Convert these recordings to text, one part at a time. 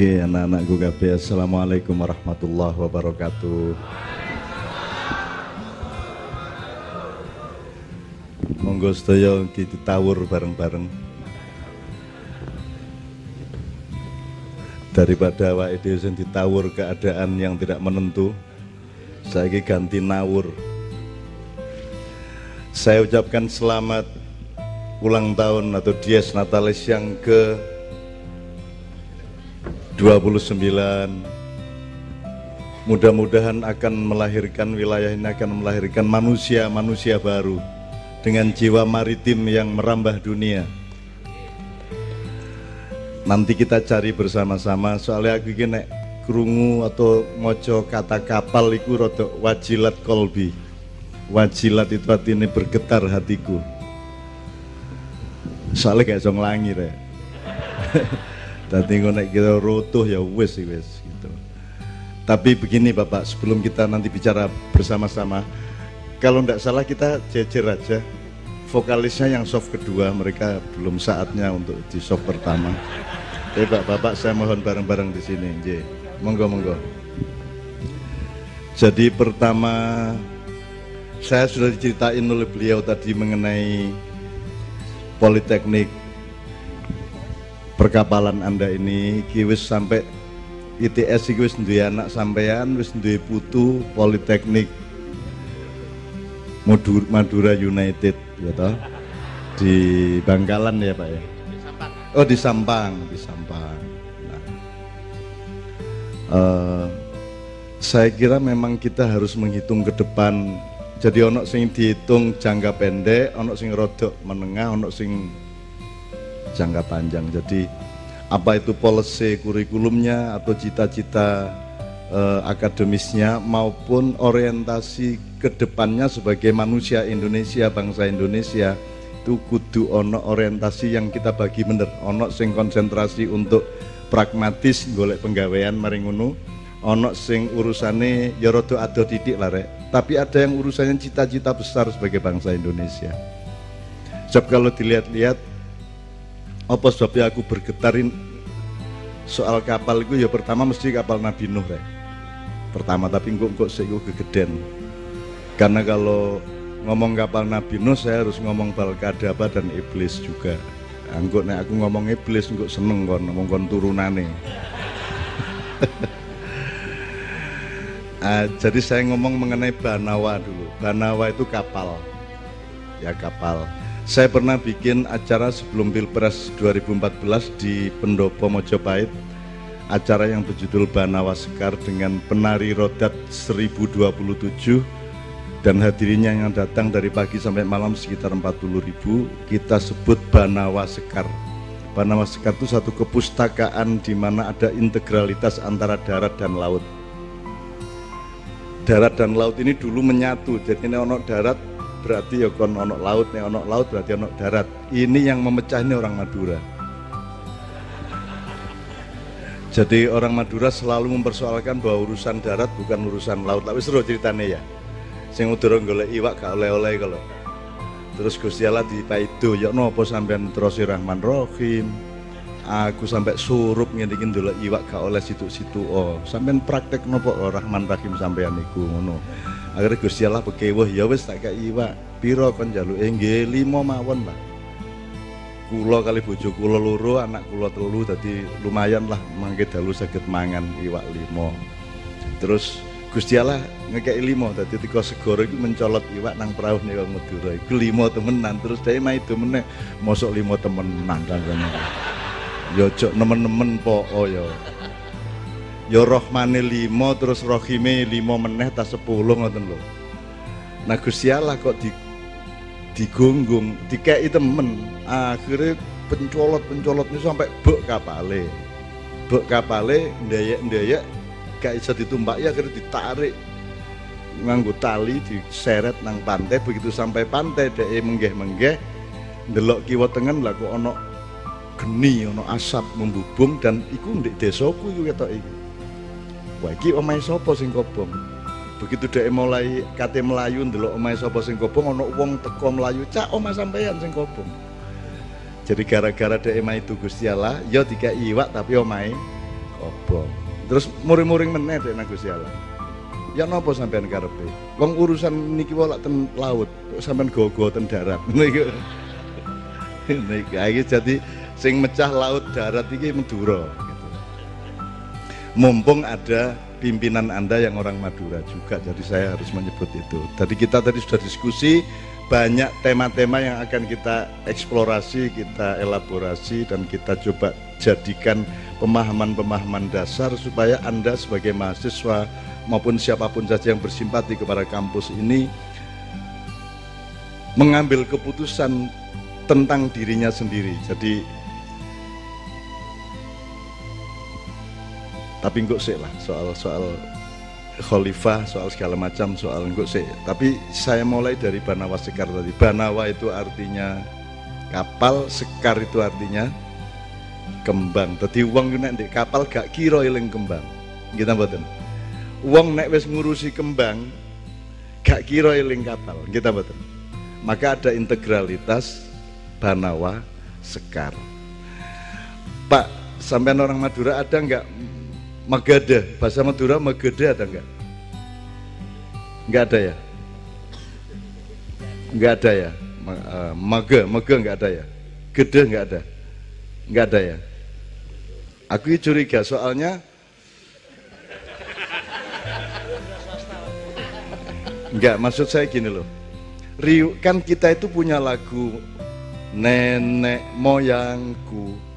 Oke, anak-anakku kabeh, Assalamualaikum warahmatullahi wabarakatuh. Monggo sedaya ditawur bareng-bareng. Daripada awake dhewe sing ditawur keadaan yang tidak menentu, saya ganti nawur. Saya ucapkan selamat ulang tahun atau Dies Natalis yang ke 29 mudah-mudahan akan melahirkan wilayah ini akan melahirkan manusia-manusia baru dengan jiwa maritim yang merambah dunia. Nanti kita cari bersama-sama. Soalnya aku ini kerungu atau moco kata kapal itu rodo wajilat kolbi. Wajilat itu artinya bergetar hatiku. Soalnya kayak song langit ya Tadi naik kita rotuh ya wes wes gitu. Tapi begini Bapak, sebelum kita nanti bicara bersama-sama, kalau tidak salah kita jejer aja. Vokalisnya yang soft kedua, mereka belum saatnya untuk di soft pertama. Tapi Pak, Bapak saya mohon bareng-bareng di sini, J. Monggo, monggo. Jadi pertama saya sudah diceritain oleh beliau tadi mengenai Politeknik perkapalan Anda ini kiwis sampai ITS iki wis duwe anak sampean, wis duwe putu Politeknik Madura United ya toh. Di Bangkalan ya Pak ya. Oh di Sampang, di Sampang. Nah, uh, saya kira memang kita harus menghitung ke depan. Jadi onok sing dihitung jangka pendek, onok sing rodok menengah, onok sing jangka panjang. Jadi apa itu policy kurikulumnya atau cita-cita eh, akademisnya maupun orientasi ke depannya sebagai manusia Indonesia, bangsa Indonesia itu kudu ono orientasi yang kita bagi bener. Ono sing konsentrasi untuk pragmatis golek penggawean maring ngono. Ono sing urusane ya rada ado titik lah rek. Tapi ada yang urusannya cita-cita besar sebagai bangsa Indonesia. Sebab kalau dilihat-lihat apa sebabnya aku bergetarin soal kapal itu ya pertama mesti kapal Nabi Nuh ya. pertama tapi kok kok saya kegeden karena kalau ngomong kapal Nabi Nuh saya harus ngomong Balkadaba dan Iblis juga Angguk nek aku ngomong iblis engko seneng kon ngomong kon turunane. uh, jadi saya ngomong mengenai Banawa dulu. Banawa itu kapal. Ya kapal. Saya pernah bikin acara sebelum Pilpres 2014 di Pendopo Mojopahit. Acara yang berjudul Banawa Sekar dengan penari rodat 1027 dan hadirinnya yang datang dari pagi sampai malam sekitar 40 ribu. Kita sebut Banawa Sekar Banawa Sekar itu satu kepustakaan di mana ada integralitas antara darat dan laut. Darat dan laut ini dulu menyatu. Jadi ini ono darat berarti ya kon onok laut nih onok laut berarti onok darat. Ini yang memecah ini orang Madura. Jadi orang Madura selalu mempersoalkan bahwa urusan darat bukan urusan laut. Tapi seru ceritanya ya. Sing udah golek iwak gak oleh-oleh kalau. Terus Gusti Allah Paido ya nopo sampean terus Rahman Rohim aku sampai surup ngedikin dulu iwak gak oleh situ-situ. Oh sampean praktek nopo? Oh, Rahman Rahim sampean iku ngono. Akhirnya Gusti Allah bekewuh ya wis tak kaya iwak. Piro kon jalu nggih limo mawon Pak. Kula kali bojo kula loro anak kula telu dadi lumayan lah mangke dalu saged mangan iwak limo terus Gusti Allah ngekei limo dadi tiko segoro iku mencolot iwak nang perahu nih wong Madura. Iku limo temenan terus dhek maido meneh mosok limo temenan kan yo cok nemen-nemen po oh yo ya rohmane limo terus rohime limo meneh tas sepuluh ngoten lho. Nah Gusti Allah kok di digunggung dikei temen akhirnya pencolot pencolot ini sampai bek kapale. Bek kapale ndayek ndayek gak bisa ditumbak ya akhirnya ditarik. Nganggo tali diseret nang pantai begitu sampai pantai dhek menggeh menggeh delok kiwa tengen lah kok ono geni ono asap membubung dan iku ndek desaku iku ketok iki wah iki omahe sapa sing kobong begitu dia mulai kate melayu ndelok omahe sapa sing kobong ana wong teko melayu cak omah sampean sing kobong jadi gara-gara dia emah itu Gusti Allah ya tiga iwak tapi omahe Apa? Terus muring-muring meneh dek nang Gusti Allah. Ya napa sampean karepe? Wong urusan niki wae ten laut, sampean gogo ten darat. Niku. Niku jadi sing mecah laut darat iki Madura gitu. Mumpung ada pimpinan Anda yang orang Madura juga, jadi saya harus menyebut itu. Tadi kita tadi sudah diskusi banyak tema-tema yang akan kita eksplorasi, kita elaborasi dan kita coba jadikan pemahaman-pemahaman dasar supaya Anda sebagai mahasiswa maupun siapa pun saja yang bersimpati kepada kampus ini mengambil keputusan tentang dirinya sendiri. Jadi tapi enggak sih lah soal soal khalifah soal segala macam soal enggak sih tapi saya mulai dari Banawa Sekar tadi. Banawa itu artinya kapal Sekar itu artinya kembang. Tadi uang nek di kapal gak kira kembang. Kita betul uang nek wes ngurusi kembang gak kira kapal. Kita betul maka ada integralitas Banawa Sekar. Pak sampai orang Madura ada nggak Magada, bahasa Madura Magada ada enggak? Enggak ada ya? Enggak ada ya? Maga, maga enggak ada ya? Gede enggak ada? Enggak ada ya? Aku curiga soalnya Enggak, maksud saya gini loh. Riu, kan kita itu punya lagu Nenek moyangku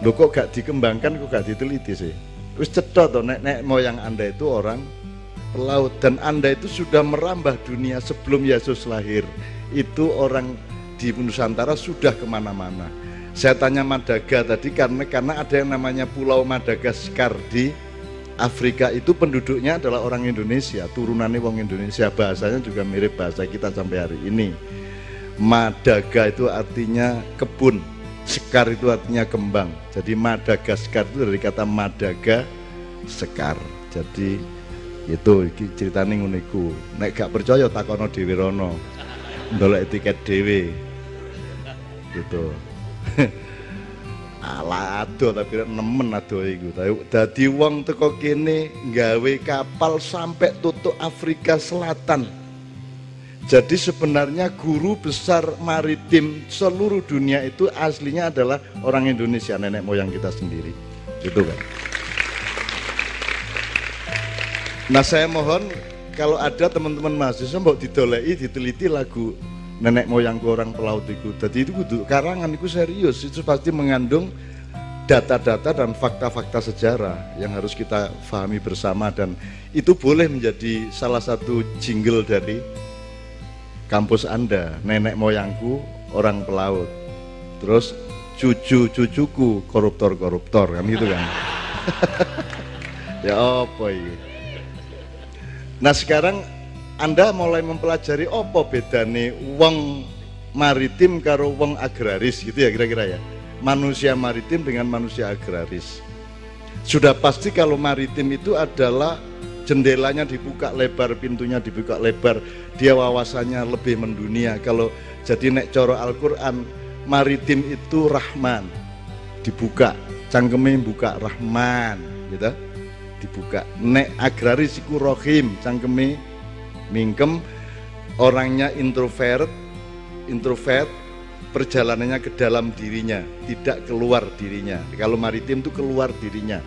Loh kok gak dikembangkan, kok gak diteliti sih? Terus cedot toh, nek, moyang Anda itu orang pelaut dan Anda itu sudah merambah dunia sebelum Yesus lahir. Itu orang di Nusantara sudah ke mana-mana. Saya tanya Madaga tadi karena karena ada yang namanya Pulau Madagaskar di Afrika itu penduduknya adalah orang Indonesia, turunannya wong Indonesia, bahasanya juga mirip bahasa kita sampai hari ini. Madaga itu artinya kebun, Sekar itu artinya kembang. Jadi Madagaskar itu dari kata Madaga sekar. Jadi itu ceritanya nguniku. Nek gak percaya takono Dewi Rono. Ndolek tiket Dewi. Gitu. Ala ado tapi nemen ado iku. Dadi wong teko kene gawe kapal sampai tutup Afrika Selatan jadi sebenarnya guru besar maritim seluruh dunia itu aslinya adalah orang Indonesia, nenek moyang kita sendiri. Gitu kan. Nah saya mohon kalau ada teman-teman mahasiswa mau didolei, diteliti lagu nenek moyangku orang pelaut itu. Jadi itu kudu karangan itu serius, itu pasti mengandung data-data dan fakta-fakta sejarah yang harus kita pahami bersama dan itu boleh menjadi salah satu jingle dari kampus Anda, nenek moyangku orang pelaut. Terus cucu-cucuku koruptor-koruptor kan gitu kan. ya apa ini? Nah sekarang Anda mulai mempelajari apa bedane wong maritim karo wong agraris gitu ya kira-kira ya. Manusia maritim dengan manusia agraris. Sudah pasti kalau maritim itu adalah jendelanya dibuka lebar, pintunya dibuka lebar, dia wawasannya lebih mendunia. Kalau jadi nek coro Al-Quran, maritim itu Rahman, dibuka, cangkeme buka Rahman, gitu, dibuka. Nek agraris iku Rohim, cangkeme mingkem, orangnya introvert, introvert, perjalanannya ke dalam dirinya, tidak keluar dirinya. Kalau maritim itu keluar dirinya.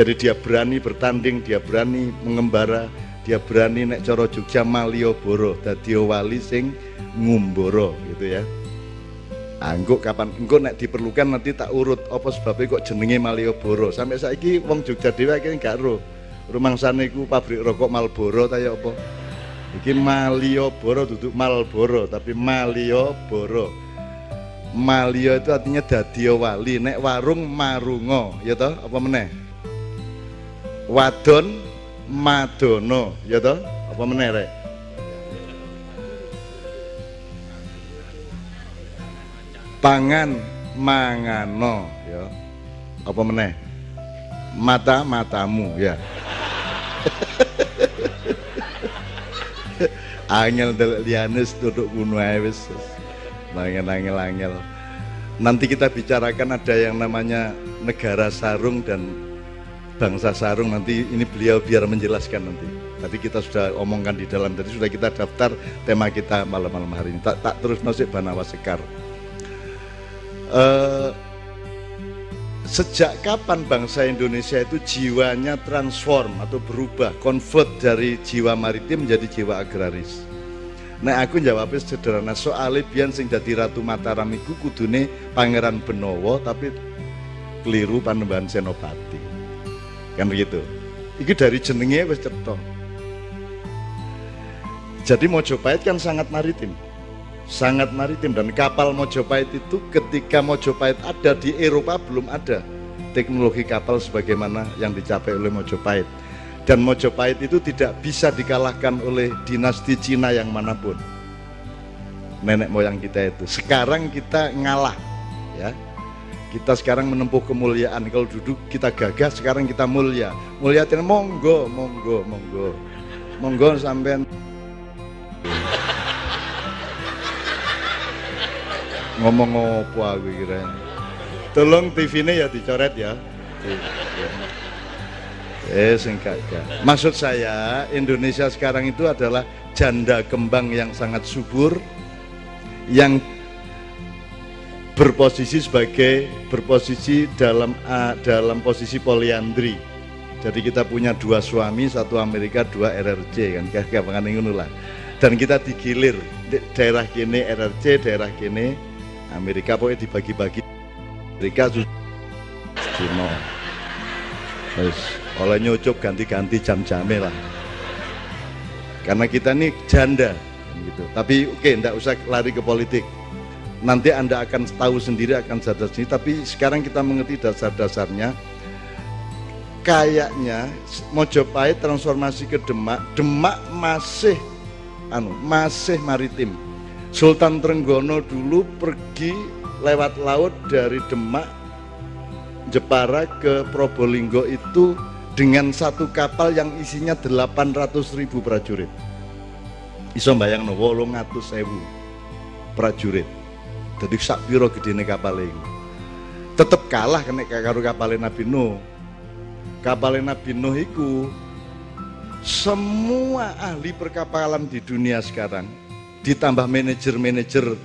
Jadi dia berani bertanding, dia berani mengembara, dia berani nek coro Jogja Malioboro, dadi wali sing ngumboro gitu ya. Anggo ah, kapan engko nek diperlukan nanti tak urut apa sebabnya kok jenenge Malioboro. Sampai saiki wong Jogja dhewe iki gak ro. Rumangsane iku pabrik rokok Malboro ta ya apa? Iki Malioboro duduk Malboro tapi Malioboro. Malio itu artinya dadi wali, nek warung marungo, ya toh apa meneh? Wadon madono. Ya toh? Apa meneh rek? Pangan mangano. Ya. Apa meneh? Mata matamu ya. Angel delok lianes duduk kuno ae wis. Angel angel nanti kita bicarakan ada yang namanya negara sarung dan bangsa sarung nanti ini beliau biar menjelaskan nanti. Tadi kita sudah omongkan di dalam, tadi sudah kita daftar tema kita malam-malam hari ini. Tak, tak terus nasib Banawa Sekar. Uh, sejak kapan bangsa Indonesia itu jiwanya transform atau berubah, convert dari jiwa maritim menjadi jiwa agraris? Nah aku jawabnya sederhana soalnya biar sing jadi Ratu Mataram iku kudune Pangeran Benowo tapi keliru Panembahan Senopati. Kan begitu. Iki dari jenenge wis cetha. Jadi Mojopahit kan sangat maritim. Sangat maritim dan kapal Mojopahit itu ketika Mojopahit ada di Eropa belum ada teknologi kapal sebagaimana yang dicapai oleh Mojopahit. Dan Mojopahit itu tidak bisa dikalahkan oleh dinasti Cina yang mana pun. Nenek moyang kita itu. Sekarang kita ngalah ya kita sekarang menempuh kemuliaan. Kalau duduk kita gagah sekarang kita mulia. Mulia monggo monggo monggo. Monggo sampai ngomong apa aku kira tolong TV ini ya dicoret ya. Eh singkat maksud saya Indonesia sekarang itu adalah janda kembang yang sangat subur yang berposisi sebagai berposisi dalam dalam posisi poliandri. Jadi kita punya dua suami satu Amerika dua RRC kan? Kayak ngono lah. Dan kita digilir daerah kini RRC daerah kini Amerika pokoknya dibagi-bagi. Amerika Cina terus oleh nyucup ganti-ganti jam-jamnya lah. Karena kita ini janda gitu. Tapi oke okay, usah lari ke politik nanti anda akan tahu sendiri akan sadar sendiri tapi sekarang kita mengerti dasar-dasarnya. Kayaknya Mojopahit transformasi ke Demak Demak masih anu masih maritim. Sultan Trenggono dulu pergi lewat laut dari Demak Jepara ke Probolinggo itu dengan satu kapal yang isinya 800 ribu prajurit. Iso bayang no wolong atus sewu prajurit jadi sak piro gedene kapal itu tetep kalah kena karo kapal Nabi Nuh kapal Nabi Nuh itu semua ahli perkapalan di dunia sekarang ditambah manajer-manajer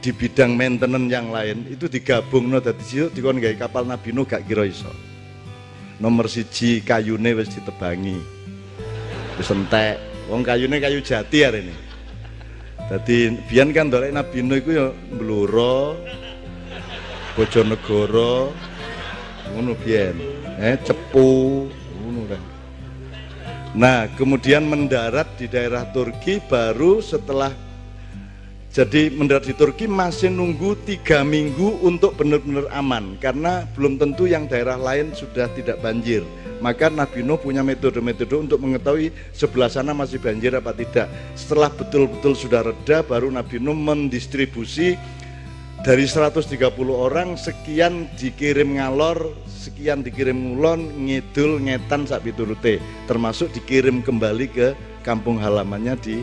di bidang maintenance yang lain itu digabung no dadi situ dikon gawe kapal Nabi Nuh gak kira iso. Nomor siji kayune wis ditebangi. Wis entek. Wong kayune kayu jati hari ini. Dadi biyen kan dolek Nabi Nuh iku ya Bluro, Bojonegoro, ngono biyen. Eh cepu, ngono kan. Nah, kemudian mendarat di daerah Turki baru setelah jadi mendarat di Turki masih nunggu tiga minggu untuk benar-benar aman karena belum tentu yang daerah lain sudah tidak banjir. Maka Nabi Nuh punya metode-metode untuk mengetahui sebelah sana masih banjir apa tidak. Setelah betul-betul sudah reda baru Nabi Nuh mendistribusi dari 130 orang sekian dikirim ngalor, sekian dikirim ngulon, ngidul, ngetan sak turute, termasuk dikirim kembali ke kampung halamannya di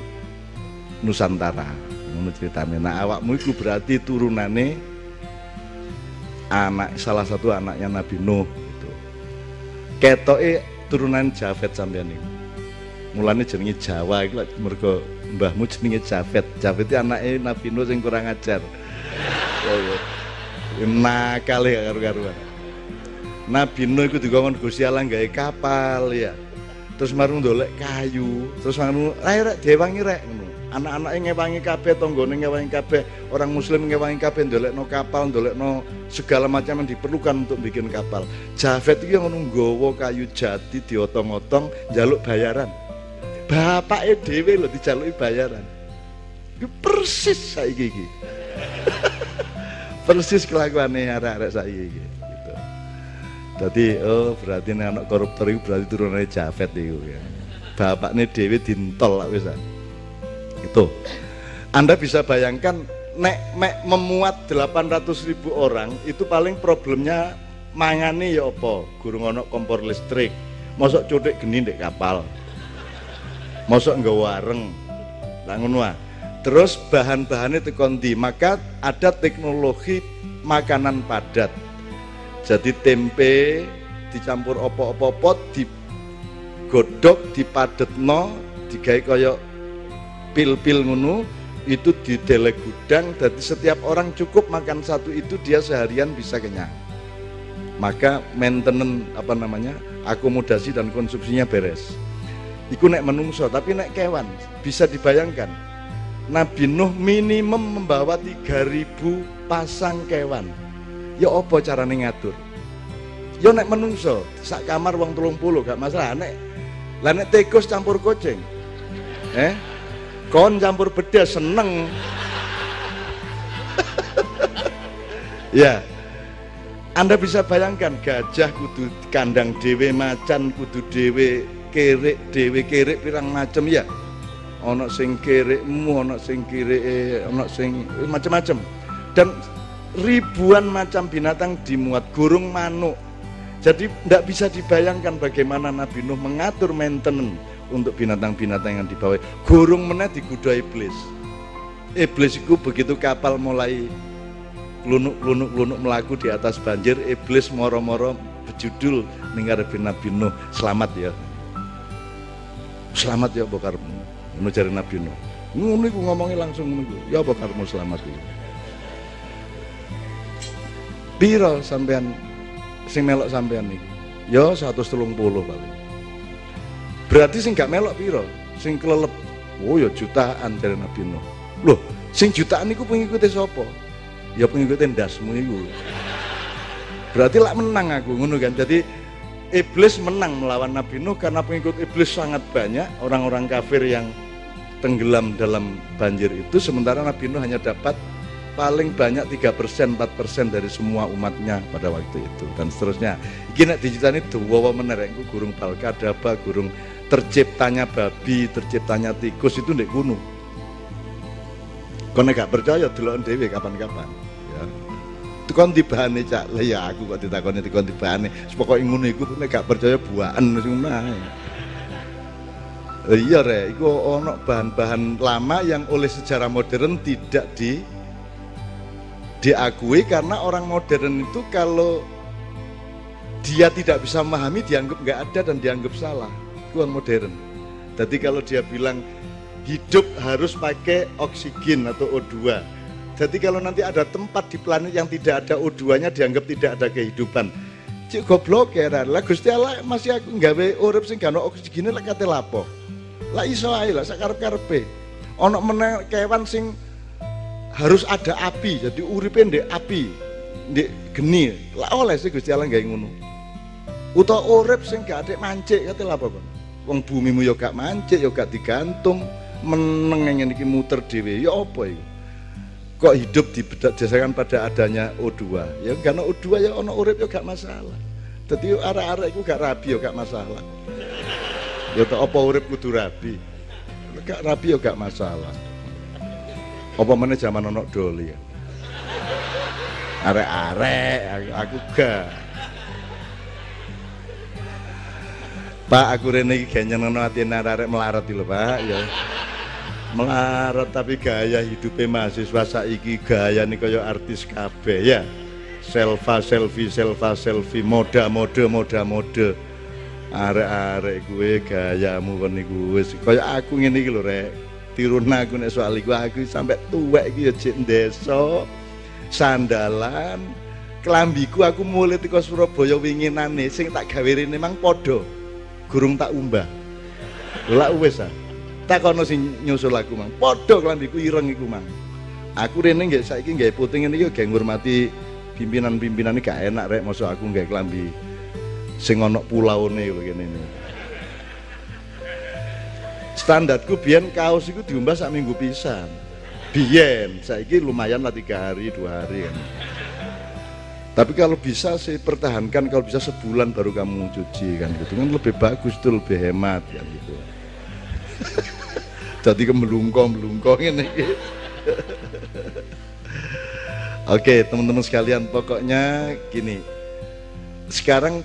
Nusantara ngono ceritane. Nah awakmu itu berarti turunane anak salah satu anaknya Nabi Nuh gitu. Ketoke turunan Jafet sampean niku mulane jenenge Jawa iku lek mergo mbahmu jenenge Jafet. Jafet itu anaknya Nabi Nuh sing kurang ajar. Oh, nakal ya karu-karuan. Nabi Nuh itu dikongkon Gusti Allah gawe kapal ya. Terus marung dolek kayu. Terus marung ayo rek dewangi rek. ngono anak-anak yang ngewangi kabeh tanggane ngewangi kabeh orang muslim ngewangi kabeh no kapal no segala macam yang diperlukan untuk bikin kapal. Jafet itu yang nggawa kayu jati diotong-otong jaluk bayaran. Bapak dhewe lho dijaluki bayaran. Itu persis saiki iki. Persis kelakuane arek-arek saiki iki gitu. Jadi oh berarti anak koruptor itu berarti turunannya Jafet itu ya. Bapaknya Dewi dintol lah bisa itu Anda bisa bayangkan nek mek memuat 800 ribu orang itu paling problemnya mangane ya apa? Guru ngono kompor listrik. Mosok cutik geni dek kapal. Mosok nggak wareng. Lah ngono terus bahan-bahannya tekondi maka ada teknologi makanan padat. Jadi tempe dicampur opo-opo digodok, dipadetno, digawe kaya pil-pil ngono, itu di dele gudang jadi setiap orang cukup makan satu itu dia seharian bisa kenyang. Maka maintenance apa namanya akomodasi dan konsumsinya beres. Iku nek menungso tapi nek kewan bisa dibayangkan. Nabi Nuh minimum membawa 3000 pasang kewan. Ya apa carane ngatur? Ya nek menungso sak kamar wong telung puluh gak masalah. Nek lah nek tikus campur kucing eh kon campur beda seneng. Ya. Anda bisa bayangkan gajah kudu kandang dewe macan kudu dewe kerek dewe kerek pirang macam ya. Ono sing kerekmu ono sing kire ono sing macam-macam dan ribuan macam binatang dimuat gurung manuk. Jadi tidak bisa dibayangkan bagaimana Nabi Nuh mengatur maintenance untuk binatang-binatang yang dibawa. Gurung meneh diguda iblis. Iblis itu begitu kapal mulai lunuk-lunuk-lunuk melaku di atas banjir iblis moro-moro berjudul ninggar Nabi Nuh. Selamat ya. Selamat ya bokarmu ngono Nabi Nuh. Ngono iku ngomongnya langsung ngono ya bokarmu selamat ya. Piro sampean sing melok sampean nih ya 130 paling berarti sing gak melok piro? Sing kelelep. Oh ya jutaan jare Nabi Nuh loh sing jutaan iku pengikuti sapa? Ya pengikutin dasmu itu berarti lah menang aku ngono kan? Jadi iblis menang melawan Nabi Nuh karena pengikut iblis sangat banyak orang-orang kafir yang tenggelam dalam banjir itu. Sementara Nabi Nuh hanya dapat paling banyak 3 persen 4 persen dari semua umatnya pada waktu itu. Dan seterusnya. Ini itu wawa menerengku gurung balkadaba gurung terciptanya babi terciptanya tikus itu di gunung Kau gak percaya dulu dewi kapan-kapan. Ya. Kan dibahane cak. Lah ya aku kok ditakoni itu kan dibahane. Pokoke ngono iku nek gak percaya buaan wis ngono Iya re, itu ono bahan-bahan lama yang oleh sejarah modern tidak di diakui karena orang modern itu kalau dia tidak bisa memahami dianggap nggak ada dan dianggap salah itu orang modern jadi kalau dia bilang hidup harus pakai oksigen atau O2. Jadi kalau nanti ada tempat di planet yang tidak ada O2-nya dianggap tidak ada kehidupan. Cik goblok ya lah Gusti Allah masih aku nggawe urip sing gak ono oksigene lek kate lapo. Lah iso ae lah sakarep-karepe. Ono meneh kewan sing harus ada api, jadi uripe ndek api, ndek geni. Lah oleh sih Gusti Allah gawe ngono. Utawa urip sing gak ada mancik kate lapo kon. Wong bumimu yo gak mancik, yo gak digantung, meneng yang ini muter dewe ya apa itu kok hidup didasarkan pada adanya O2 ya karena O2 ya ono urip ya gak masalah. Jadi arah-arah itu gak rabi ya gak masalah. Ya tak apa urip kudu rabi. Gak rabi ya gak masalah. Apa mana zaman ono doli ya? Arek-arek aku gak Pak aku rene iki gak nyenengno atine arek melarat lho Pak. Ya. Melarat tapi gaya hidupnya mahasiswa saiki gaya nih kaya artis kabeh ya. Selfa selfie selfa selfie moda mode moda mode arek-arek gue gayamu kon niku wis. Kaya aku ngene iki lho rek. Tirun aku nek soal iku aku sampai tuwek iki ya desa sandalan. Kelambiku aku mulai teko Surabaya winginane sing tak gawe rene mang padha gurung tak umbah. Lha wis ah. Takono sing nyusul aku mang. Padha klambiku ireng iku mang. Aku rene nggak saiki nggak puting ini gak ngurmati pimpinan-pimpinan ini gak enak rek. Masuk aku nggak kelambi sing ono pulaune lho ini. Standarku biyen kaos itu diumbah sak minggu pisan. Biyen saiki lumayan lah tiga hari dua hari. kan tapi kalau bisa sih pertahankan kalau bisa sebulan baru kamu cuci kan gitu. Kan lebih bagus tuh lebih hemat kan gitu. Jadi kemelungkong melungkong ini. Oke teman-teman sekalian pokoknya gini. Sekarang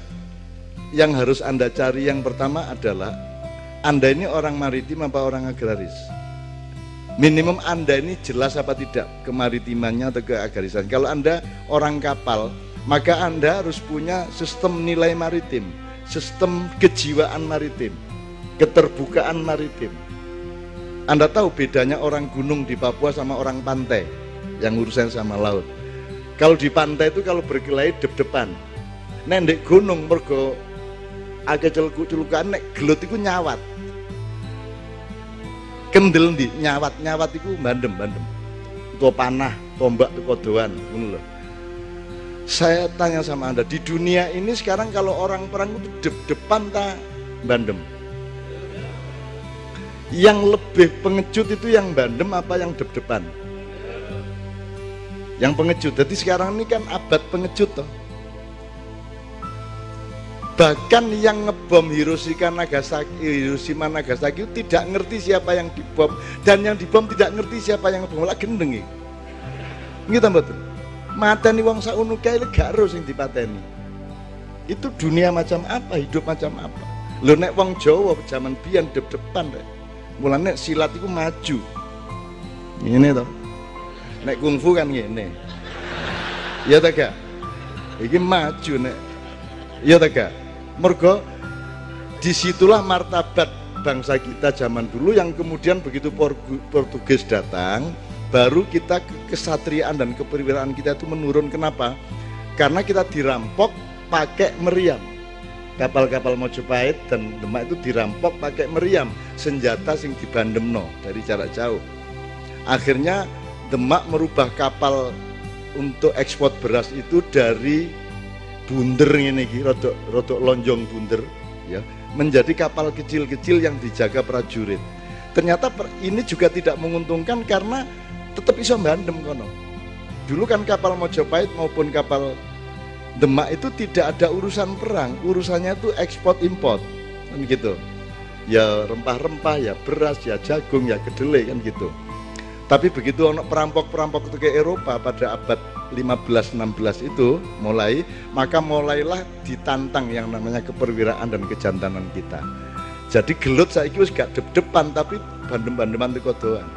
yang harus anda cari yang pertama adalah anda ini orang maritim apa orang agraris minimum anda ini jelas apa tidak kemaritimannya atau keagrarisan kalau anda orang kapal maka Anda harus punya sistem nilai maritim, sistem kejiwaan maritim, keterbukaan maritim. Anda tahu bedanya orang gunung di Papua sama orang pantai yang urusan sama laut. Kalau di pantai itu kalau berkelahi dep-depan. Nendek gunung mergo agak celuk-celukan nek gelut itu nyawat. Kendel di nyawat nyawat itu bandem bandem. Itu panah, tombak itu kodoan, ngono saya tanya sama Anda, di dunia ini sekarang kalau orang perang itu de depan tak bandem? Yang lebih pengecut itu yang bandem apa yang dep-depan? Yang pengecut. Jadi sekarang ini kan abad pengecut toh. Bahkan yang ngebom Hiroshima Nagasaki, Hiroshima Nagasaki itu tidak ngerti siapa yang dibom. Dan yang dibom tidak ngerti siapa yang ngebom. Lah gendeng iki. Nggih betul mateni wong sakmono kae gak ero sing dipateni. Itu dunia macam apa hidup macam apa? Lho nek wong Jawa zaman biyen dep-depan rek mulane silat itu maju. Ini toh nek kungfu kan ngene. Ya ta gak iki maju nek. Ya ta gak mergo di situlah martabat bangsa kita zaman dulu yang kemudian begitu Portugis datang baru kita kesatriaan dan keperwiraan kita itu menurun. Kenapa? Karena kita dirampok pakai meriam. Kapal-kapal Mojopahit dan Demak itu dirampok pakai meriam senjata sing dibandemno dari jarak jauh. Akhirnya Demak merubah kapal untuk ekspor beras itu dari bunder ini rodok rodok lonjong bunder ya. Menjadi kapal kecil-kecil yang dijaga prajurit. Ternyata ini juga tidak menguntungkan karena tetap bisa bandem kono. Dulu kan kapal Mojopahit maupun kapal Demak itu tidak ada urusan perang urusannya itu ekspor import kan gitu. Ya rempah-rempah ya beras ya jagung ya kedelai kan gitu tapi begitu anak perampok-perampok itu ke Eropa pada abad 15-16 itu mulai maka mulailah ditantang yang namanya keperwiraan dan kejantanan kita. Jadi gelut saya itu gak depan tapi bandem-bandeman itu doang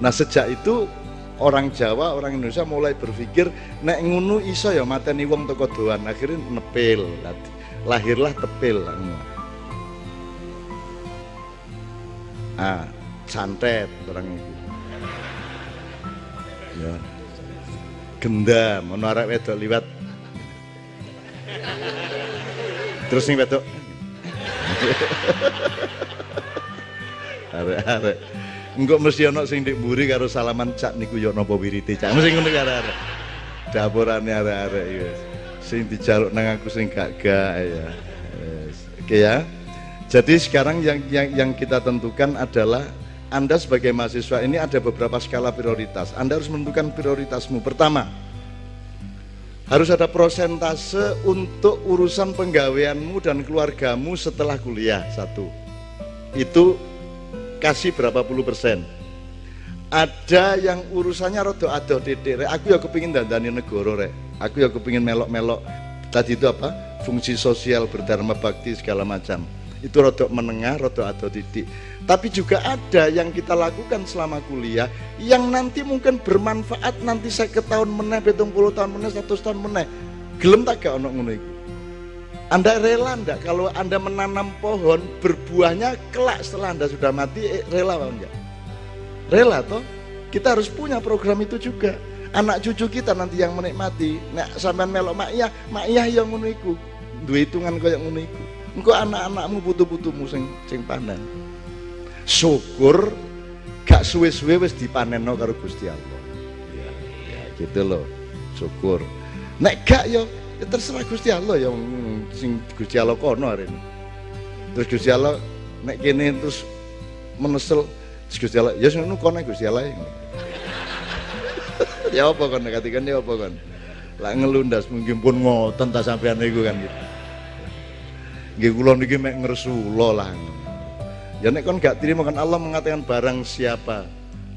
Nah sejak itu orang Jawa, orang Indonesia mulai berpikir nek ngunu iso ya mateni wong toko doan. Akhirnya nepil lahirlah tepil ah santet orang itu ya gendam ono arek wedok liwat terus nih wedok arek-arek Enggak mesti ana sing ndek mburi karo salaman cak niku yo napa wirite cak. Mesti ngono karo arek. Dapurane arek-arek iki. Sing dijaluk nang aku sing gak gak ya. Oke ya. Jadi sekarang yang yang yang kita tentukan adalah anda sebagai mahasiswa ini ada beberapa skala prioritas. Anda harus menentukan prioritasmu. Pertama, harus ada prosentase untuk urusan penggaweanmu dan keluargamu setelah kuliah. Satu, itu kasih berapa puluh persen. Ada yang urusannya rodo adoh titik aku ya kepingin dandani negoro rek. Aku ya kepingin melok-melok. Tadi itu apa? Fungsi sosial berdharma bakti segala macam itu rodo menengah rodo adoh titik tapi juga ada yang kita lakukan selama kuliah yang nanti mungkin bermanfaat nanti saya ke tahun meneh betung puluh tahun meneh satu tahun meneh gelem tak gak ono ngono anda rela enggak kalau Anda menanam pohon berbuahnya kelak setelah Anda sudah mati eh, rela apa enggak? Rela toh? Kita harus punya program itu juga. Anak cucu kita nanti yang menikmati. Nek sampean melok mak iya, mak iya yang ngono iku. Duwe hitungan koyo ngono iku. Engko anak-anakmu butuh-butuhmu sing sing panen. Syukur gak suwe-suwe wis dipanenno karo Gusti Allah. Ya, ya gitu loh. Syukur. Nek gak yo ya terserah Gusti Allah yang sing Gusti Allah kono hari ini terus Gusti Allah nek kene terus menesel Gusti Allah ya ngono kono Gusti Allah ya apa kan katikan ya apa kan lah ngelundas mungkin pun ngoten ta sampean niku kan gitu nggih kula niki mek ngresula lah. Ya nek kon gak terima kan Allah mengatakan barang siapa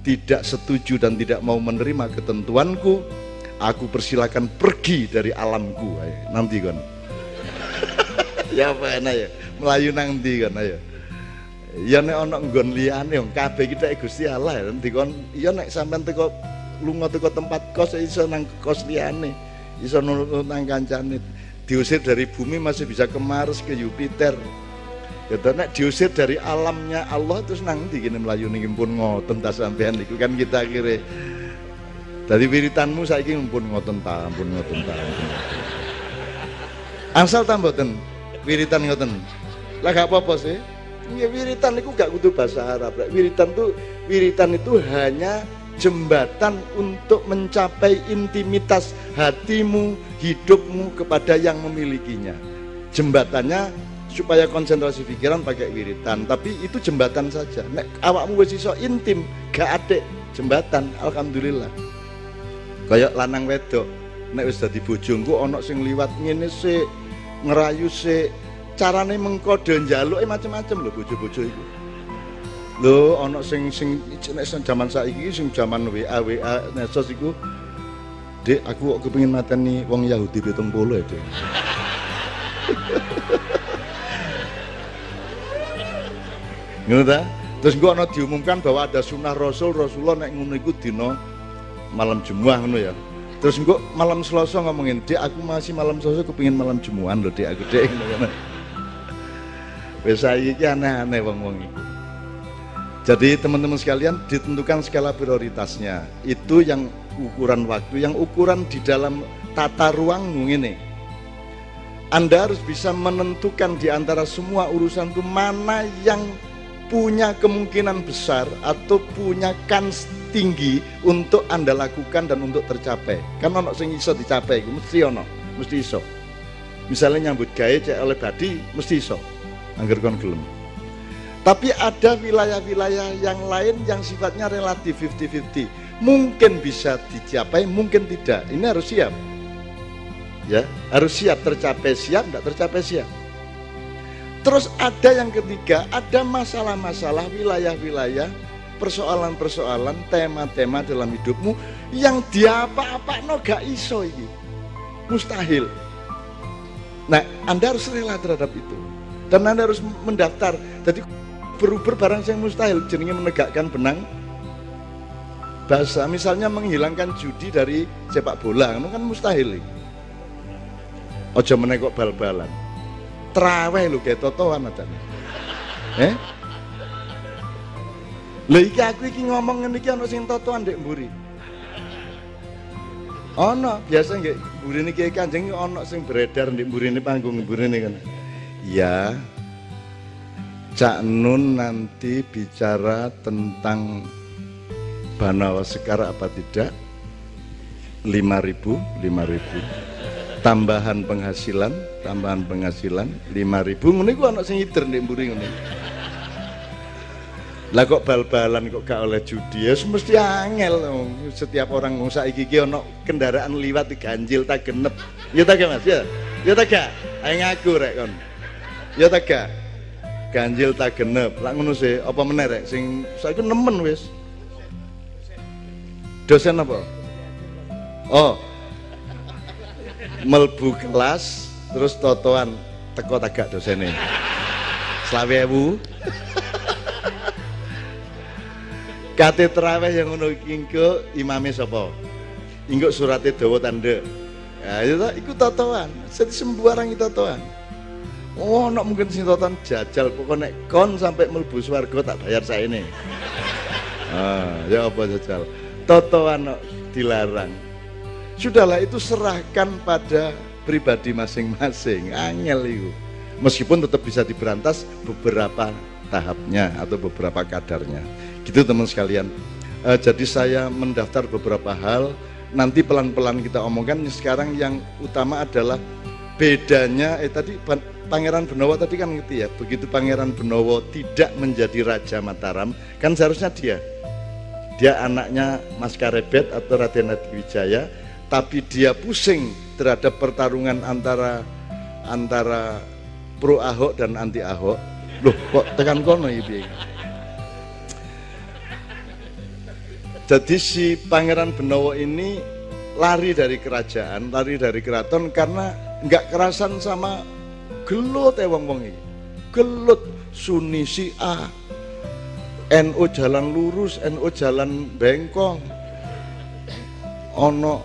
tidak setuju dan tidak mau menerima ketentuanku aku persilakan pergi dari alamku. Ayo. nanti kan ya apa enak ya? Melayu nanti kan ayo? Ya nek ana nggon liyane kabeh kita Gusti Allah ya nanti kon. Iya nek sampean teko lunga teko tempat kos iso nang kos liyane iso nang kancane diusir dari bumi masih bisa ke Mars ke Jupiter. Gitu nek diusir dari alamnya Allah terus nang ndi kene mlayu ning pun ngoten ta sampean iku kan kita kira dari wiritanmu saiki pun ngoten ta pun ngoten ta. Asal ta mboten wiritan ngoten? Lah gak apa-apa sih. Ya wiritan itu gak kudu bahasa Arab. Wiritan tuh wiritan itu hanya jembatan untuk mencapai intimitas hatimu, hidupmu kepada yang memilikinya. Jembatannya supaya konsentrasi pikiran pakai wiritan, tapi itu jembatan saja. Nek awakmu wis iso intim, gak ada jembatan, alhamdulillah. Kayak lanang wedok, nek wis dadi bojoku ana sing liwat ngene sik, ngerayu sik, carane mengkode njaluk macam-macam lho bojo-bojo itu. Lho ana sing sing nek zaman saiki sing zaman WA WA nesos iku Dek, aku kok kepengin mateni wong Yahudi 70 ya, Dek. Ngono ta? Terus gua ana diumumkan bahwa ada sunnah Rasul, Rasulullah nek ngono iku dina malam Jumat ngono ya. Terus gua malam Selasa ngomongin, "Dek, aku masih malam Selasa kepengin malam Jumuan lho, Dek, aku Dek." Wis saiki aneh-aneh wong-wong iku. Jadi teman-teman sekalian ditentukan skala prioritasnya. Itu yang ukuran waktu, yang ukuran di dalam tata ruangmu ini. Anda harus bisa menentukan di antara semua urusan itu mana yang punya kemungkinan besar atau punya kans tinggi untuk Anda lakukan dan untuk tercapai. Kan ono sing iso dicapai, mesti ono, mesti iso. Misalnya nyambut gawe cek oleh badi, mesti iso. Angger kon gelem. Tapi ada wilayah-wilayah yang lain yang sifatnya relatif 50-50. Mungkin bisa dicapai, mungkin tidak. Ini harus siap. Ya, harus siap tercapai siap, tidak tercapai siap. Terus ada yang ketiga, ada masalah-masalah wilayah-wilayah, persoalan-persoalan, tema-tema dalam hidupmu yang dia apa-apa no gak iso ini. Mustahil. Nah, Anda harus rela terhadap itu. Dan Anda harus mendaftar. Jadi berubah barang yang mustahil. Jenenge menegakkan benang. Bahasa misalnya menghilangkan judi dari sepak bola itu kan mustahil. Ojo menegok bal-balan. Teraweh lu kayak totoan aja eh? Lho iki aku iki ngomong ngene iki ana sing totoan ndek mburi. Ana biasa nggih mburine Kiai Kanjeng ana sing beredar ndek mburine panggung mburine kan iya Cak Nun nanti bicara tentang Banawa Sekar apa tidak? 5000, 5000. Tambahan penghasilan, tambahan penghasilan 5000. Ngene ku ana sing ngider nek mburi ngene. Lah kok bal-balan kok gak oleh judi ya mesti angel setiap orang saiki iki ana kendaraan liwat ganjil tak genep. Ya ta Mas ya. Ya ta gak? Ayo ngaku rek kon. Ya ta gak? Ganjil tak genep. Lak ngono sih apa meneh rek? Sing saiki nemen wis. Dosen apa? Oh. Melbu kelas terus totoan teko tagak dosene. Selawe ewu. Kate terawih yang ngono ingko imame sapa? Ingko surate dawa tanda ya itu iku totoan. Sembarang itu totoan Oh, nak mungkin sing tonton jajal pokoknya nek kon sampai mlebu swarga tak bayar saya ini. Ah, ya apa jajal? Totoan dilarang. Sudahlah itu serahkan pada pribadi masing-masing. Angel itu. Meskipun tetap bisa diberantas beberapa tahapnya atau beberapa kadarnya. Gitu teman sekalian. Uh, jadi saya mendaftar beberapa hal. Nanti pelan-pelan kita omongkan. Sekarang yang utama adalah bedanya. Eh tadi Pangeran Benowo tadi kan ngerti ya, begitu Pangeran Benowo tidak menjadi Raja Mataram, kan seharusnya dia. Dia anaknya Mas Karebet atau Raden Wijaya, tapi dia pusing terhadap pertarungan antara antara pro Ahok dan anti Ahok. Loh, kok tekan kono iki Jadi si Pangeran Benowo ini lari dari kerajaan, lari dari keraton karena nggak kerasan sama gelut ya wong-wong iki. Gelut Sunni A, NU jalan lurus, NU jalan bengkong. Ono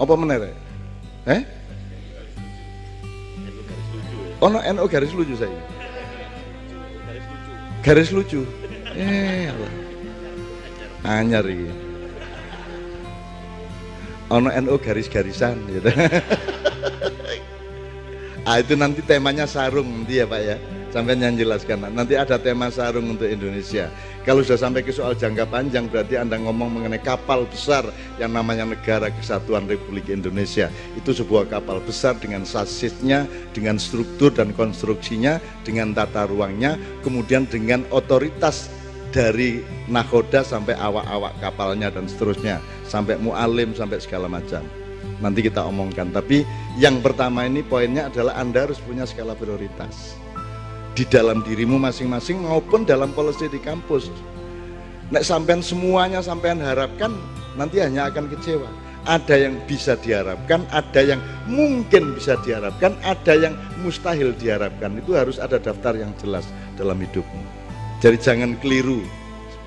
apa meneh Eh? Oh, no, garis lucu saya. Garis lucu. Eh, Allah. Anyar ini. Ono NU garis-garisan gitu. ah itu nanti temanya sarung nanti ya Pak ya. Sampai yang jelaskan. Nanti ada tema sarung untuk Indonesia. Kalau sudah sampai ke soal jangka panjang berarti anda ngomong mengenai kapal besar yang namanya negara kesatuan Republik Indonesia. Itu sebuah kapal besar dengan sasisnya dengan struktur dan konstruksinya dengan tata ruangnya kemudian dengan otoritas dari nakoda sampai awak-awak kapalnya dan seterusnya sampai mualim sampai segala macam nanti kita omongkan tapi yang pertama ini poinnya adalah anda harus punya skala prioritas di dalam dirimu masing-masing maupun dalam policy di kampus. Nek sampean semuanya sampean harapkan nanti hanya akan kecewa. Ada yang bisa diharapkan, ada yang mungkin bisa diharapkan, ada yang mustahil diharapkan. Itu harus ada daftar yang jelas dalam hidupmu. Jadi jangan keliru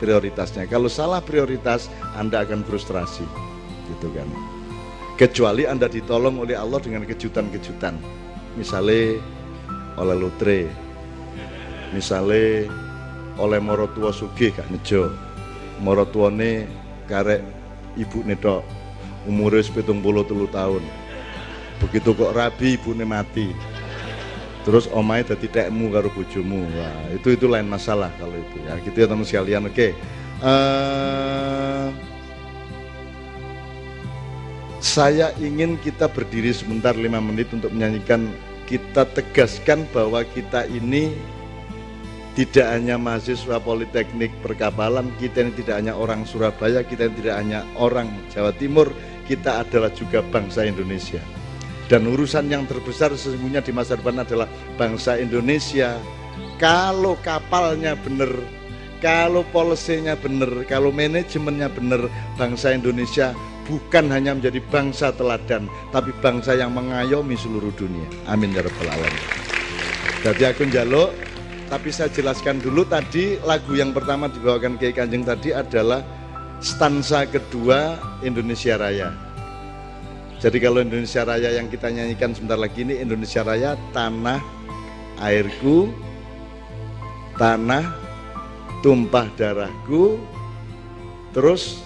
prioritasnya. Kalau salah prioritas, Anda akan frustrasi. Gitu kan. Kecuali Anda ditolong oleh Allah dengan kejutan-kejutan. Misalnya oleh lotre, misalnya oleh moro tua sugih gak nejo moro tuane karek ibu tok. Umurnya sepitung puluh telu tahun. Begitu kok rabi ibu mati. Terus omai dadi tekmu karo bojomu. Wah itu itu lain masalah kalau itu. Ya gitu ya teman sekalian. Oke. Okay. uh, saya ingin kita berdiri sebentar lima menit untuk menyanyikan kita tegaskan bahwa kita ini tidak hanya mahasiswa politeknik perkapalan, kita ini tidak hanya orang Surabaya, kita ini tidak hanya orang Jawa Timur, kita adalah juga bangsa Indonesia. Dan urusan yang terbesar sesungguhnya di masa depan adalah bangsa Indonesia. Kalau kapalnya benar, kalau polisinya benar, kalau manajemennya benar, bangsa Indonesia bukan hanya menjadi bangsa teladan, tapi bangsa yang mengayomi seluruh dunia. Amin ya rabbal alamin. Jadi aku njaluk tapi saya jelaskan dulu tadi lagu yang pertama dibawakan Kiai Kanjeng tadi adalah stansa kedua Indonesia Raya. Jadi kalau Indonesia Raya yang kita nyanyikan sebentar lagi ini Indonesia Raya tanah airku, tanah tumpah darahku, terus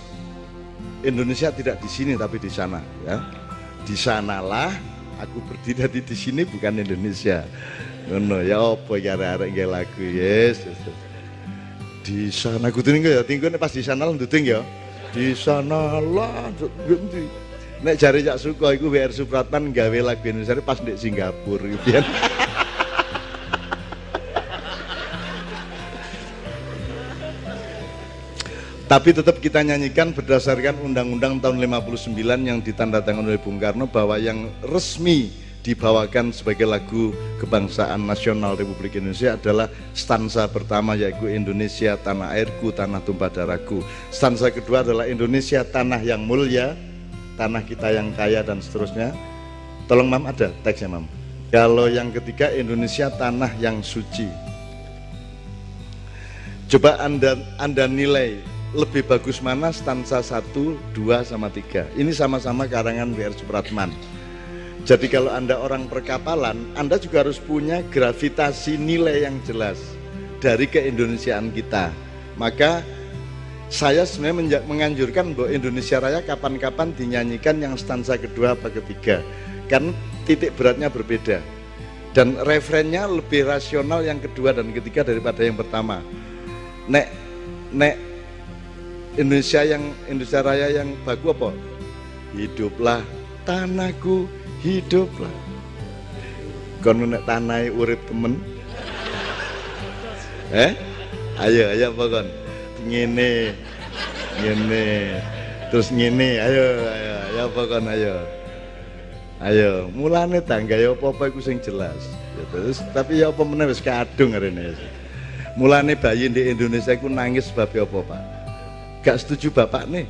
Indonesia tidak di sini tapi di sana ya. Di sanalah aku berdiri di sini bukan Indonesia. Ngono ya apa ya arek-arek nggih lagu yes, di sana kudu ya tinggal pas di sana nduting ya. Di sana lah ngendi nek jare Cak Suko iku WR Supratman gawe lagu Indonesia pas di Singapura gitu ya Tapi tetap kita nyanyikan berdasarkan Undang-Undang tahun 59 yang ditandatangani oleh Bung Karno bahwa yang resmi dibawakan sebagai lagu kebangsaan nasional Republik Indonesia adalah stansa pertama yaitu Indonesia tanah airku tanah tumpah darahku. Stansa kedua adalah Indonesia tanah yang mulia tanah kita yang kaya dan seterusnya. Tolong mam ada teksnya mam. Kalau yang ketiga Indonesia tanah yang suci. Coba anda anda nilai lebih bagus mana stansa 1, 2, sama 3 ini sama-sama karangan W.R. Supratman jadi kalau Anda orang perkapalan, Anda juga harus punya gravitasi nilai yang jelas dari keindonesiaan kita. Maka saya sebenarnya menganjurkan bahwa Indonesia Raya kapan-kapan dinyanyikan yang stansa kedua apa ketiga. Kan titik beratnya berbeda. Dan referennya lebih rasional yang kedua dan ketiga daripada yang pertama. Nek nek Indonesia yang Indonesia Raya yang bagus apa? Hiduplah tanahku hidup lah kon nek tanai urip temen. Eh? Ayo ayo apa kon? Ngene ngene. Terus ngene ayo ayo ayo apa kon? Ayo. Ayo mulane tangga ya apa-apa iku jelas. Ya, terus tapi ya apa meneh wis kadung arene mulane bayi di Indonesia iku nangis sebab apa Pak gak setuju bapak nih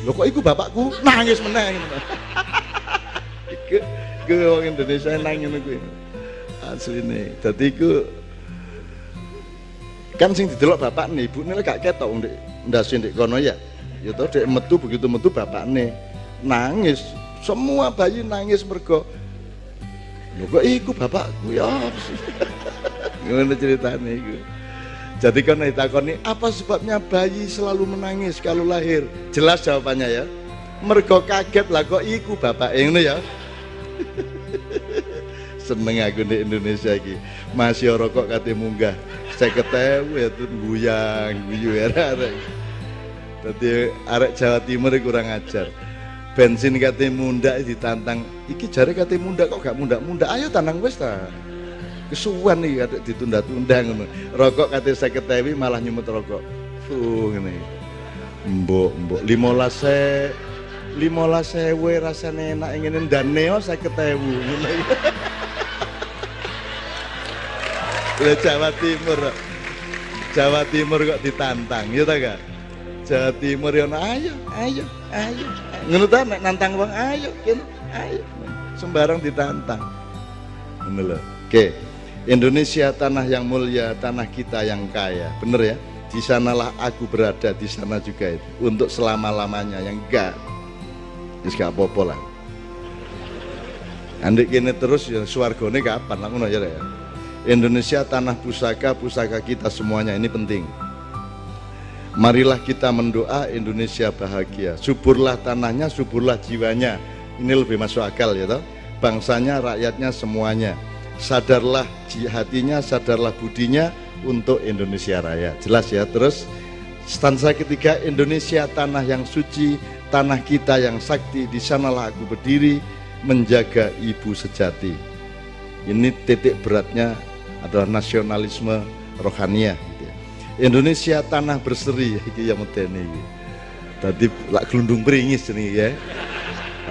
Lho kok iku bapakku nangis meneng. iku iku wong Indonesia nang ngono kuwi. Asline. Dadi iku kan sing didelok bapak nih, ibu nih gak ketok ndek ndase ndek kono ya. Ya toh dek metu begitu metu bapak nih nangis semua bayi nangis mergo lho kok iku bapakku ya ngono ceritane iku jadi kan ditakoni apa sebabnya bayi selalu menangis kalau lahir? Jelas jawabannya ya. Mergo kaget lah kok iku bapak ngono ya. Seneng aku di Indonesia iki. Masih rokok kate munggah. Saya ketemu ya tuh guyang guyu ya arek. Arek Jawa Timur kurang ajar. Bensin kate munda ditantang. Iki jare kate munda kok gak munda-munda ayo tanang wis ta kesuwan nih kate ditunda-tunda ngono rokok kate saya ketewi malah nyumut rokok fuh ngene mbok mbok limolas se limolas sewe rasanya enak ingin dan neo saya ketewu Udah Jawa Timur. Jawa Timur kok ditantang, ya ta? Jawa Timur ya ayo, ayo, ayo. Ngono ta nek nantang wong ayo, ayo. Sembarang ditantang. Ngono. Oke. Indonesia tanah yang mulia, tanah kita yang kaya. Bener ya? Di sanalah aku berada, di sana juga itu. Untuk selama-lamanya yang enggak. Wis gak apa-apa lah. Andek kene terus ya swargane kapan lah ngono ya ya. Indonesia tanah pusaka, pusaka kita semuanya ini penting. Marilah kita mendoa Indonesia bahagia. Suburlah tanahnya, suburlah jiwanya. Ini lebih masuk akal ya toh. Bangsanya, rakyatnya semuanya. Sadarlah hatinya, sadarlah budinya untuk Indonesia Raya. Jelas ya. Terus stansa ketiga Indonesia tanah yang suci, tanah kita yang sakti. Di sanalah aku berdiri menjaga ibu sejati. Ini titik beratnya adalah nasionalisme rohaniah gitu ya. Indonesia tanah berseri iki ya medeni iki. Tadi lak gelundung peringis ini ya.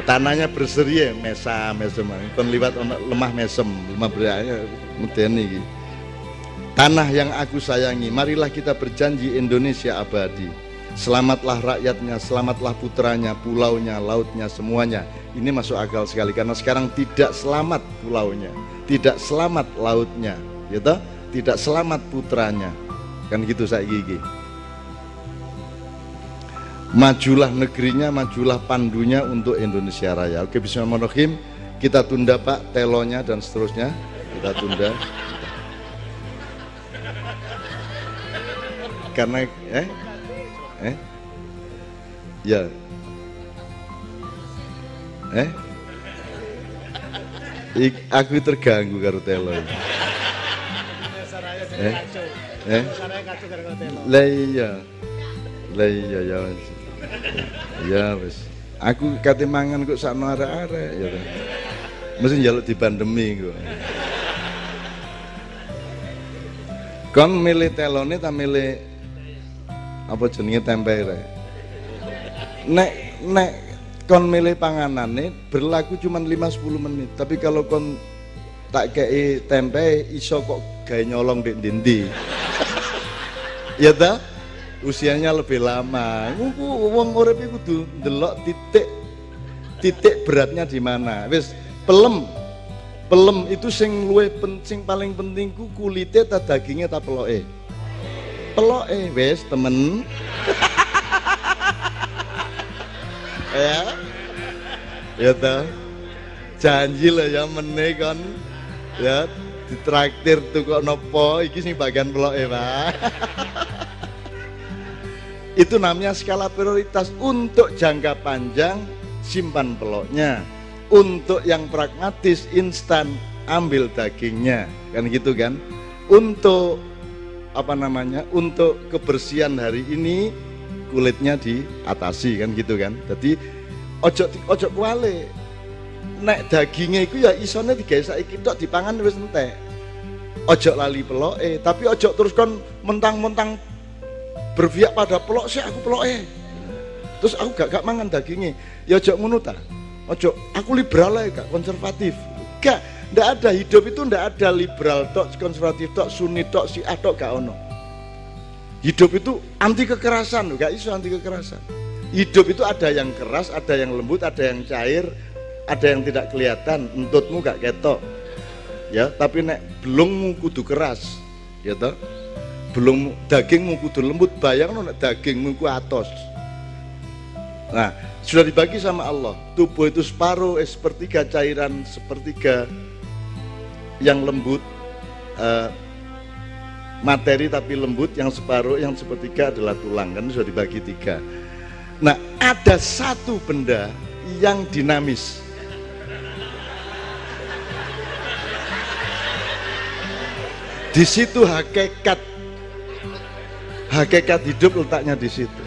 Tanahnya berseri ya, mesam, mesem. Kon liwat lemah mesem, lemah beraya medeni iki. Tanah yang aku sayangi, marilah kita berjanji Indonesia abadi. Selamatlah rakyatnya, selamatlah putranya, pulaunya, lautnya, semuanya. Ini masuk akal sekali karena sekarang tidak selamat pulaunya, tidak selamat lautnya, gitu tidak selamat putranya kan gitu saya gigi majulah negerinya majulah pandunya untuk Indonesia Raya. Oke Bismillahirrahmanirrahim. Kita tunda Pak telonya dan seterusnya. Kita tunda. Karena eh? Eh? Ya. Eh? Ik, aku terganggu karo telo ini. Eh? Eh? Lah iya. Lah iya ya ya wis. Aku kate mangan kok sakno arek-arek ya mesti njaluk di pandemi kok. Kon milih telone ta milih apa jenenge tempe nek nek kon milih panganane berlaku cuma 5-10 menit. Tapi kalau kon tak kei tempe iso kok gawe nyolong di dindi ya ta usianya lebih lama. Wong urip kudu ndelok titik titik beratnya di mana. Wis pelem. Pelem itu sing luwe penting paling penting ku kulite ta dagingnya ta peloke. Peloke wis temen. Ya. Ya ta. Janji lah ya meneh kan ya ditraktir tuh kok nopo iki sing bagian ya Pak itu namanya skala prioritas. Untuk jangka panjang simpan peloknya. Untuk yang pragmatis instan ambil dagingnya. Kan gitu kan? Untuk apa namanya untuk kebersihan hari ini kulitnya diatasi. Kan gitu kan? Jadi ojo ojo kuale. Nek dagingnya itu ya isone digawe saiki tok dipangan wis entek. Ojo lali peloke, tapi ojo terus kon mentang-mentang berpihak pada pelok sih aku peloke. Terus aku gak gak mangan dagingnya. Ya ojo ngono. Ojo, aku liberal ya gak konservatif. Gak, ndak ada hidup itu ndak ada liberal tok, konservatif tok, sunni tok, si tok gak ono. Hidup itu anti kekerasan, gak iso anti kekerasan. Hidup itu ada yang keras, ada yang lembut, ada yang cair, ada yang tidak kelihatan entutmu gak ketok ya tapi nek belum kudu keras ya toh belum dagingmu kudu lembut bayang nek dagingmu ku atos nah sudah dibagi sama Allah. Tubuh itu separuh, eh, sepertiga cairan, sepertiga yang lembut, eh, materi tapi lembut, yang separuh, yang sepertiga adalah tulang kan sudah dibagi tiga. Nah ada satu benda yang dinamis. Di situ hakikat hakikat hidup letaknya di situ.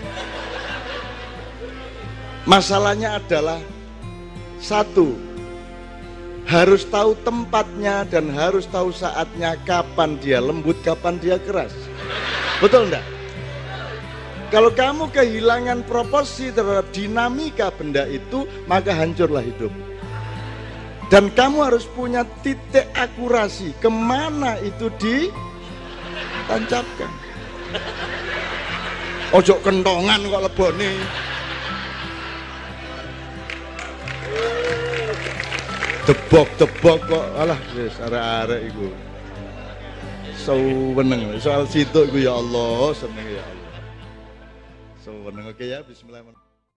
Masalahnya adalah satu, harus tahu tempatnya dan harus tahu saatnya kapan dia lembut, kapan dia keras. Betul enggak? Kalau kamu kehilangan proporsi terhadap dinamika benda itu, maka hancurlah hidup. Dan kamu harus punya titik akurasi ke mana itu ditancapkan. Ojo kentongan kok leboni. Debok-debok kok alah wis arek-arek iku. Seneng soal situ iku ya Allah, seneng ya Allah. Seneng oke ya bismillahirrahmanirrahim.